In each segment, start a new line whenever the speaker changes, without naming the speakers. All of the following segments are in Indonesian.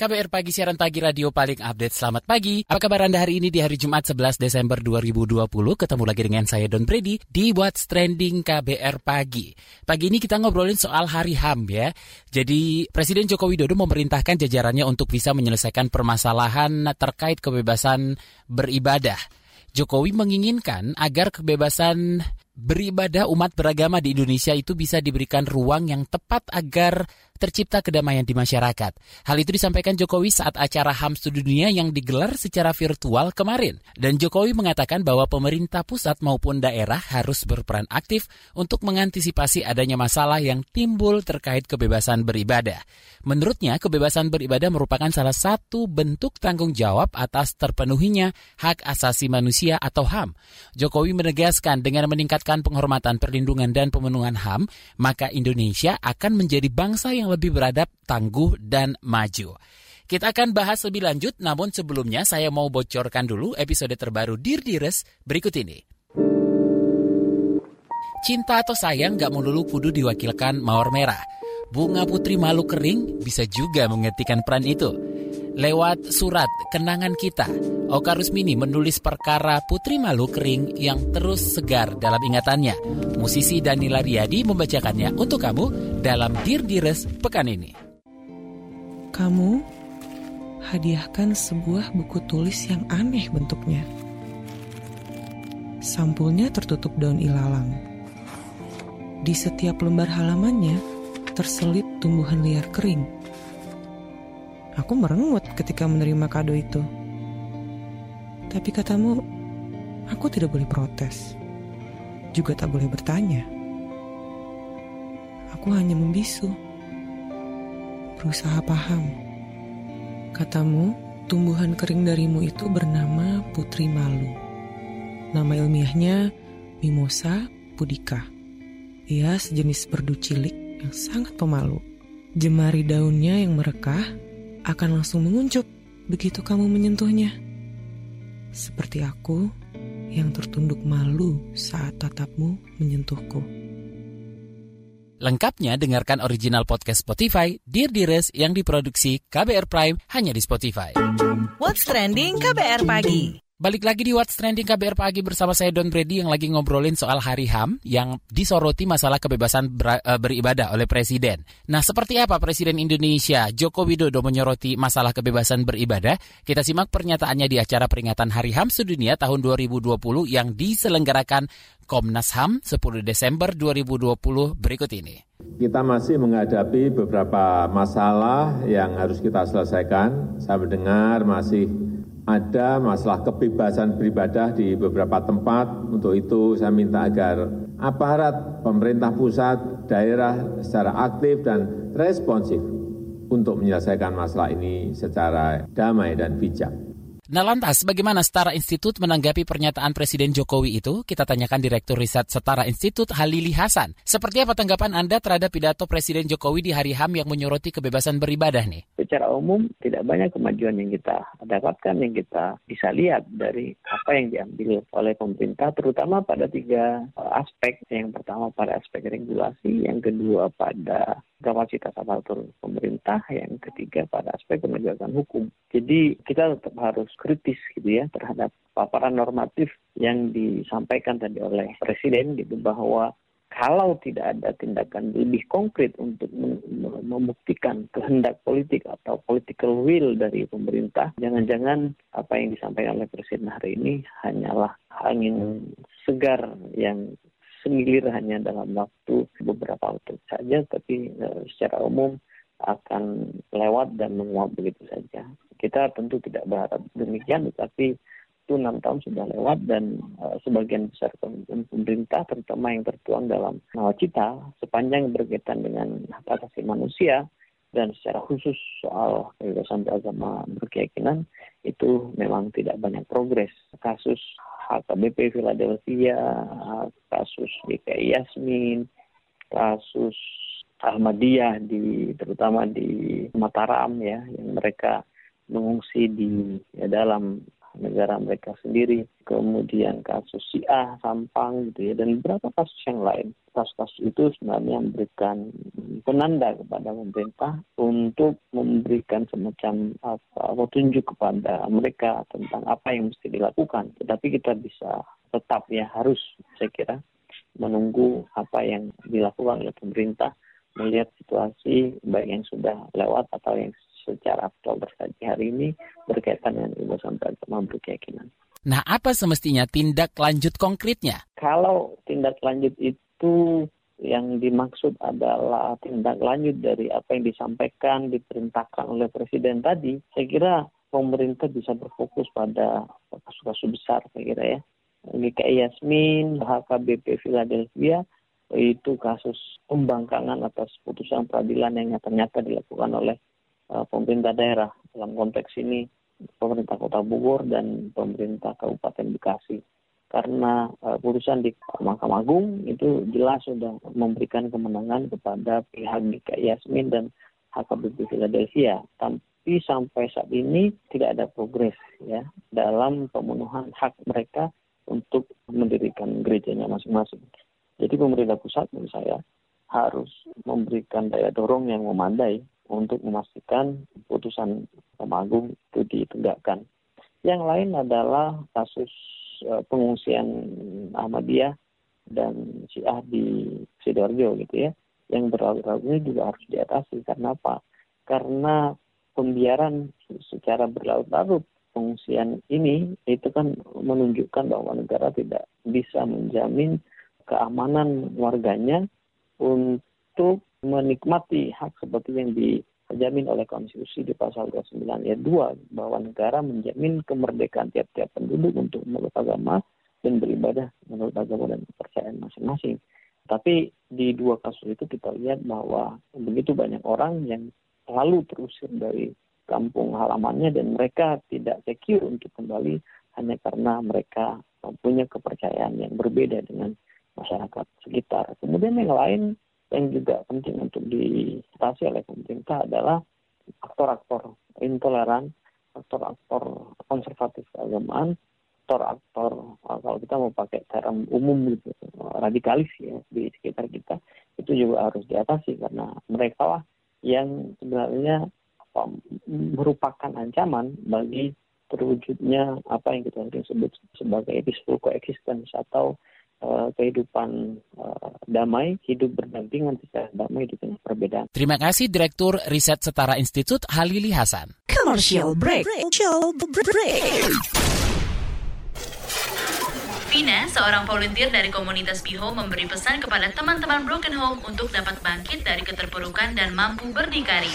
KBR Pagi, siaran pagi radio paling update. Selamat pagi. Apa kabar Anda hari ini di hari Jumat 11 Desember 2020? Ketemu lagi dengan saya Don Brady di What's Trending KBR Pagi. Pagi ini kita ngobrolin soal Hari HAM ya. Jadi Presiden Joko Widodo memerintahkan jajarannya untuk bisa menyelesaikan permasalahan terkait kebebasan beribadah. Jokowi menginginkan agar kebebasan beribadah umat beragama di Indonesia itu bisa diberikan ruang yang tepat agar tercipta kedamaian di masyarakat. Hal itu disampaikan Jokowi saat acara HAM Dunia yang digelar secara virtual kemarin. Dan Jokowi mengatakan bahwa pemerintah pusat maupun daerah harus berperan aktif untuk mengantisipasi adanya masalah yang timbul terkait kebebasan beribadah. Menurutnya, kebebasan beribadah merupakan salah satu bentuk tanggung jawab atas terpenuhinya hak asasi manusia atau HAM. Jokowi menegaskan dengan meningkatkan penghormatan perlindungan dan pemenuhan HAM, maka Indonesia akan menjadi bangsa yang lebih beradab, tangguh, dan maju. Kita akan bahas lebih lanjut, namun sebelumnya saya mau bocorkan dulu episode terbaru Dir Dires berikut ini. Cinta atau sayang gak melulu kudu diwakilkan mawar merah. Bunga putri malu kering bisa juga mengetikkan peran itu. Lewat surat kenangan kita, Oka Rusmini menulis perkara Putri Malu Kering yang terus segar dalam ingatannya. Musisi Danila Riyadi membacakannya untuk kamu dalam Dir Dires pekan ini.
Kamu hadiahkan sebuah buku tulis yang aneh bentuknya. Sampulnya tertutup daun ilalang. Di setiap lembar halamannya terselip tumbuhan liar kering Aku merengut ketika menerima kado itu. Tapi katamu, aku tidak boleh protes. Juga tak boleh bertanya. Aku hanya membisu. Berusaha paham. Katamu, tumbuhan kering darimu itu bernama Putri Malu. Nama ilmiahnya Mimosa pudica. Ia sejenis perdu cilik yang sangat pemalu. Jemari daunnya yang merekah akan langsung menguncup begitu kamu menyentuhnya. Seperti aku yang tertunduk malu saat tatapmu menyentuhku.
Lengkapnya dengarkan original podcast Spotify Dear Dires yang diproduksi KBR Prime hanya di Spotify.
What's trending KBR pagi?
Balik lagi di What's Trending KBR Pagi bersama saya Don Brady yang lagi ngobrolin soal Hari HAM yang disoroti masalah kebebasan ber, uh, beribadah oleh Presiden. Nah, seperti apa Presiden Indonesia Joko Widodo menyoroti masalah kebebasan beribadah? Kita simak pernyataannya di acara peringatan Hari HAM sedunia tahun 2020 yang diselenggarakan Komnas HAM 10 Desember 2020 berikut ini.
Kita masih menghadapi beberapa masalah yang harus kita selesaikan. Saya mendengar masih ada masalah kebebasan beribadah di beberapa tempat. Untuk itu saya minta agar aparat pemerintah pusat, daerah secara aktif dan responsif untuk menyelesaikan masalah ini secara damai dan bijak.
Nah lantas bagaimana Setara Institut menanggapi pernyataan Presiden Jokowi itu? Kita tanyakan Direktur Riset Setara Institut Halili Hasan. Seperti apa tanggapan Anda terhadap pidato Presiden Jokowi di Hari HAM yang menyoroti kebebasan beribadah nih?
Secara umum tidak banyak kemajuan yang kita dapatkan, yang kita bisa lihat dari apa yang diambil oleh pemerintah, terutama pada tiga eh, aspek. Yang pertama pada aspek regulasi, yang kedua pada kapasitas aparatur pemerintah, yang ketiga pada aspek penegakan hukum. Jadi kita tetap harus kritis gitu ya terhadap paparan normatif yang disampaikan tadi oleh Presiden gitu bahwa kalau tidak ada tindakan lebih konkret untuk membuktikan kehendak politik atau political will dari pemerintah, jangan-jangan apa yang disampaikan oleh Presiden hari ini hanyalah angin segar yang semilir hanya dalam waktu beberapa waktu saja, tapi uh, secara umum akan lewat dan menguap begitu saja. Kita tentu tidak berharap demikian, tetapi itu enam tahun sudah lewat dan uh, sebagian besar pemerintah, terutama yang tertuang dalam nawacita, sepanjang berkaitan dengan hak asasi manusia dan secara khusus soal kebebasan beragama berkeyakinan itu memang tidak banyak progres. Kasus HKBP Philadelphia, kasus DKI Yasmin, kasus Ahmadiyah di terutama di Mataram ya yang mereka mengungsi di ya, dalam negara mereka sendiri, kemudian kasus Syiah, Sampang gitu ya, dan beberapa kasus yang lain. Kasus-kasus itu sebenarnya memberikan penanda kepada pemerintah untuk memberikan semacam apa, petunjuk kepada mereka tentang apa yang mesti dilakukan. Tetapi kita bisa tetap ya harus saya kira menunggu apa yang dilakukan oleh pemerintah melihat situasi baik yang sudah lewat atau yang secara aktual terjadi hari ini berkaitan dengan kebebasan beragama berkeyakinan.
Nah, apa semestinya tindak lanjut konkretnya?
Kalau tindak lanjut itu yang dimaksud adalah tindak lanjut dari apa yang disampaikan, diperintahkan oleh Presiden tadi, saya kira pemerintah bisa berfokus pada kasus-kasus besar, saya kira ya. GKI Yasmin, HKBP Philadelphia, itu kasus pembangkangan atas putusan peradilan yang nyata-nyata dilakukan oleh uh, pemerintah daerah dalam konteks ini pemerintah Kota Bogor dan pemerintah Kabupaten Bekasi karena uh, putusan di Mahkamah Agung itu jelas sudah memberikan kemenangan kepada pihak DKI Yasmin dan HKBP Philadelphia tapi sampai saat ini tidak ada progres ya dalam pemenuhan hak mereka untuk mendirikan gerejanya masing-masing. Jadi pemerintah pusat menurut saya harus memberikan daya dorong yang memadai untuk memastikan putusan Mahkamah itu ditegakkan. Yang lain adalah kasus uh, pengungsian Ahmadiyah dan Syiah di Sidoarjo gitu ya. Yang berlarut-larut ini juga harus diatasi. Karena apa? Karena pembiaran secara berlarut-larut pengungsian ini itu kan menunjukkan bahwa negara tidak bisa menjamin keamanan warganya untuk menikmati hak seperti yang dijamin oleh konstitusi di pasal 29 ayat 2 bahwa negara menjamin kemerdekaan tiap-tiap penduduk untuk menurut agama dan beribadah menurut agama dan kepercayaan masing-masing. Tapi di dua kasus itu kita lihat bahwa begitu banyak orang yang selalu terusir dari kampung halamannya dan mereka tidak secure untuk kembali hanya karena mereka punya kepercayaan yang berbeda dengan masyarakat sekitar. Kemudian yang lain yang juga penting untuk diatasi oleh pemerintah adalah aktor-aktor intoleran, aktor-aktor konservatif keagamaan, aktor-aktor kalau kita mau pakai term umum gitu radikalis ya di sekitar kita itu juga harus diatasi karena mereka lah yang sebenarnya apa, merupakan ancaman bagi terwujudnya apa yang kita sebut sebagai peaceful coexistence atau uh, kehidupan uh, damai, hidup berdampingan secara damai di tengah perbedaan.
Terima kasih Direktur Riset Setara Institut Halili Hasan.
Commercial break. Commercial break.
Vina, seorang volunteer dari komunitas Biho memberi pesan kepada teman-teman Broken Home untuk dapat bangkit dari keterpurukan dan mampu berdikari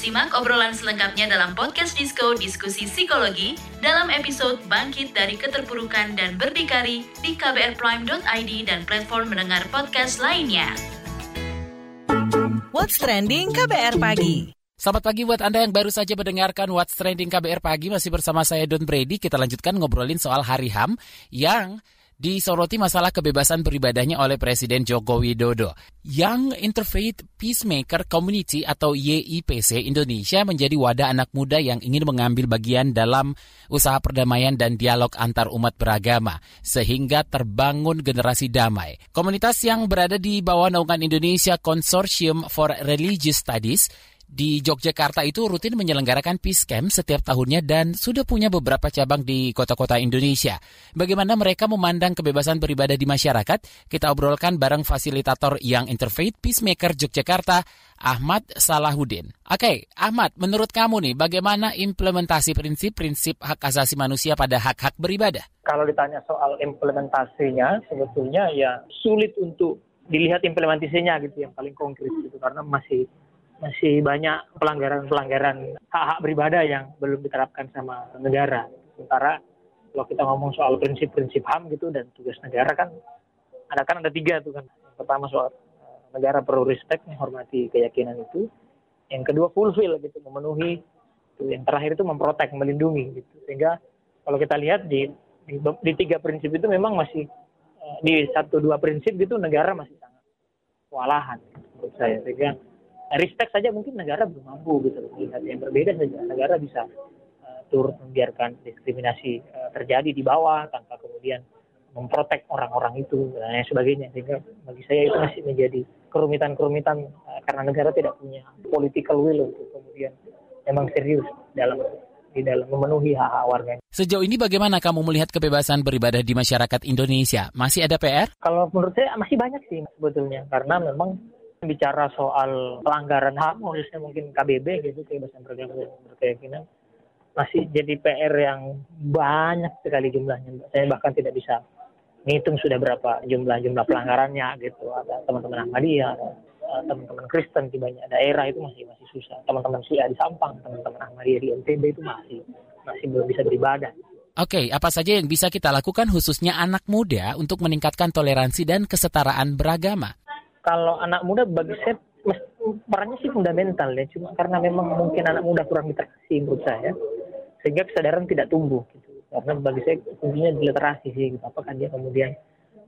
Simak obrolan selengkapnya dalam podcast Disco Diskusi Psikologi dalam episode Bangkit dari Keterpurukan dan Berdikari di kbrprime.id dan platform mendengar podcast lainnya.
What's Trending KBR Pagi
Selamat pagi buat Anda yang baru saja mendengarkan What's Trending KBR Pagi. Masih bersama saya Don Brady. Kita lanjutkan ngobrolin soal Hari HAM yang disoroti masalah kebebasan beribadahnya oleh Presiden Joko Widodo. Young Interfaith Peacemaker Community atau YIPC Indonesia menjadi wadah anak muda yang ingin mengambil bagian dalam usaha perdamaian dan dialog antar umat beragama sehingga terbangun generasi damai. Komunitas yang berada di bawah naungan Indonesia Consortium for Religious Studies di Yogyakarta itu rutin menyelenggarakan Peace Camp setiap tahunnya dan sudah punya beberapa cabang di kota-kota Indonesia. Bagaimana mereka memandang kebebasan beribadah di masyarakat? Kita obrolkan bareng fasilitator yang Interfaith Peacemaker Yogyakarta, Ahmad Salahuddin. Oke, Ahmad, menurut kamu nih, bagaimana implementasi prinsip-prinsip hak asasi manusia pada hak-hak beribadah?
Kalau ditanya soal implementasinya, sebetulnya ya sulit untuk dilihat implementasinya gitu yang paling konkret gitu karena masih masih banyak pelanggaran-pelanggaran hak-hak beribadah yang belum diterapkan sama negara. Sementara kalau kita ngomong soal prinsip-prinsip HAM gitu dan tugas negara kan ada kan ada tiga tuh kan. Yang pertama soal uh, negara perlu respect menghormati keyakinan itu. Yang kedua fulfill gitu memenuhi. Yang terakhir itu memprotek melindungi gitu. Sehingga kalau kita lihat di di, di tiga prinsip itu memang masih uh, di satu dua prinsip gitu negara masih sangat kewalahan menurut saya. Sehingga respect saja mungkin negara belum mampu gitu lihat yang berbeda saja negara bisa uh, turut membiarkan diskriminasi uh, terjadi di bawah tanpa kemudian memprotek orang-orang itu dan lain sebagainya sehingga bagi saya itu masih menjadi kerumitan-kerumitan uh, karena negara tidak punya political will untuk kemudian memang serius dalam di dalam memenuhi hak-hak warga.
Sejauh ini bagaimana kamu melihat kebebasan beribadah di masyarakat Indonesia? Masih ada PR?
Kalau menurut saya masih banyak sih sebetulnya karena memang bicara soal pelanggaran HAM khususnya mungkin KBB gitu kebebasan berkeyakinan masih jadi PR yang banyak sekali jumlahnya. Saya bahkan tidak bisa menghitung sudah berapa jumlah-jumlah pelanggarannya gitu. Ada teman-teman Ahmadiyah, teman-teman Kristen di banyak daerah itu masih masih susah. Teman-teman Syiah di Sampang, teman-teman Ahmadiyah di NTB itu masih masih belum bisa beribadah.
Oke, okay, apa saja yang bisa kita lakukan khususnya anak muda untuk meningkatkan toleransi dan kesetaraan beragama?
Kalau anak muda bagi saya perannya sih fundamental ya. Cuma karena memang mungkin anak muda kurang literasi menurut saya sehingga kesadaran tidak tumbuh gitu. Karena bagi saya kuncinya di literasi sih gitu. Apakah dia kemudian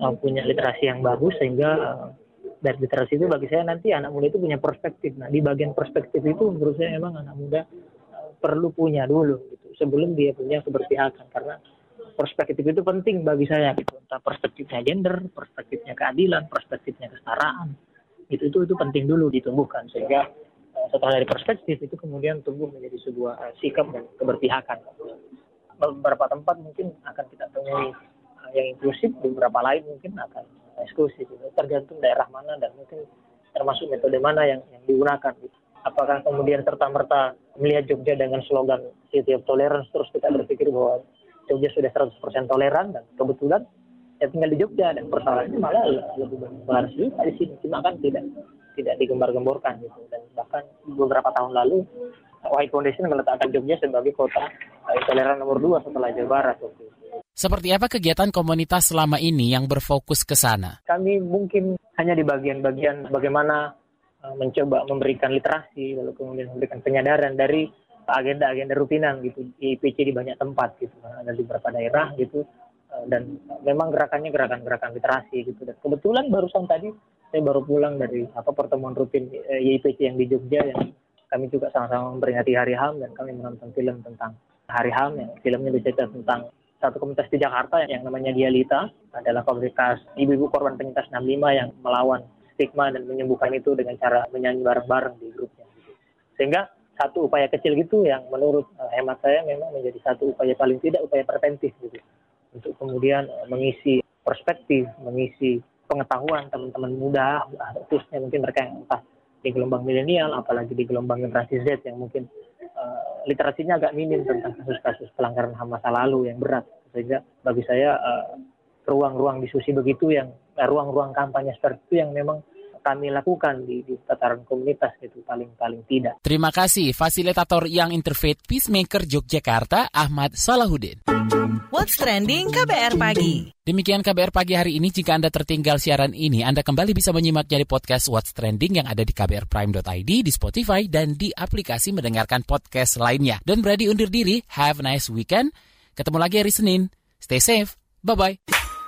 uh, punya literasi yang bagus sehingga uh, dari literasi itu bagi saya nanti anak muda itu punya perspektif. Nah di bagian perspektif itu menurut saya memang anak muda uh, perlu punya dulu gitu sebelum dia punya keberpihakan. Karena perspektif itu penting bagi saya gitu. Entah perspektifnya gender, perspektifnya keadilan, perspektifnya kesetaraan. Itu itu itu penting dulu ditumbuhkan sehingga uh, setelah dari perspektif itu kemudian tumbuh menjadi sebuah uh, sikap dan keberpihakan. Beberapa tempat mungkin akan kita temui uh, yang inklusif, beberapa lain mungkin akan eksklusif. Gitu. Tergantung daerah mana dan mungkin termasuk metode mana yang, yang digunakan. Gitu. Apakah kemudian serta-merta melihat Jogja dengan slogan City of Tolerance terus kita berpikir bahwa Jogja sudah 100% toleran dan kebetulan saya tinggal di Jogja dan persoalannya malah lebih banyak juga di sini. Cuma kan tidak tidak digembar-gemborkan gitu. Dan bahkan beberapa tahun lalu White Foundation meletakkan Jogja sebagai kota toleran nomor dua setelah Jawa Barat waktu
Seperti apa kegiatan komunitas selama ini yang berfokus ke sana?
Kami mungkin hanya di bagian-bagian bagaimana uh, mencoba memberikan literasi, lalu kemudian memberikan penyadaran dari agenda-agenda rutinan gitu di IPC di banyak tempat gitu ada di beberapa daerah gitu eh, dan memang gerakannya gerakan-gerakan literasi gitu dan kebetulan barusan tadi saya baru pulang dari apa pertemuan rutin eh, yang di Jogja yang kami juga sama-sama memperingati Hari HAM dan kami menonton film tentang Hari HAM yang filmnya bercerita tentang satu komunitas di Jakarta yang namanya Dialita adalah komunitas ibu-ibu korban penyintas 65 yang melawan stigma dan menyembuhkan itu dengan cara menyanyi bareng-bareng di grupnya. Sehingga satu upaya kecil gitu yang menurut uh, hemat saya memang menjadi satu upaya paling tidak upaya preventif gitu untuk kemudian uh, mengisi perspektif, mengisi pengetahuan teman-teman muda, khususnya mungkin mereka yang entah di gelombang milenial, apalagi di gelombang generasi Z yang mungkin uh, literasinya agak minim tentang kasus-kasus pelanggaran HAM masa lalu yang berat. Sehingga bagi saya ruang-ruang uh, diskusi begitu yang ruang-ruang kampanye seperti itu yang memang kami lakukan di, di tataran komunitas itu paling paling tidak.
Terima kasih fasilitator yang interfaith Peacemaker Yogyakarta Ahmad Salahuddin.
What's trending KBR pagi.
Demikian KBR pagi hari ini. Jika Anda tertinggal siaran ini, Anda kembali bisa menyimak jadi podcast What's Trending yang ada di kbrprime.id, di Spotify, dan di aplikasi mendengarkan podcast lainnya. Dan berani undur diri, have a nice weekend. Ketemu lagi hari Senin. Stay safe. Bye-bye.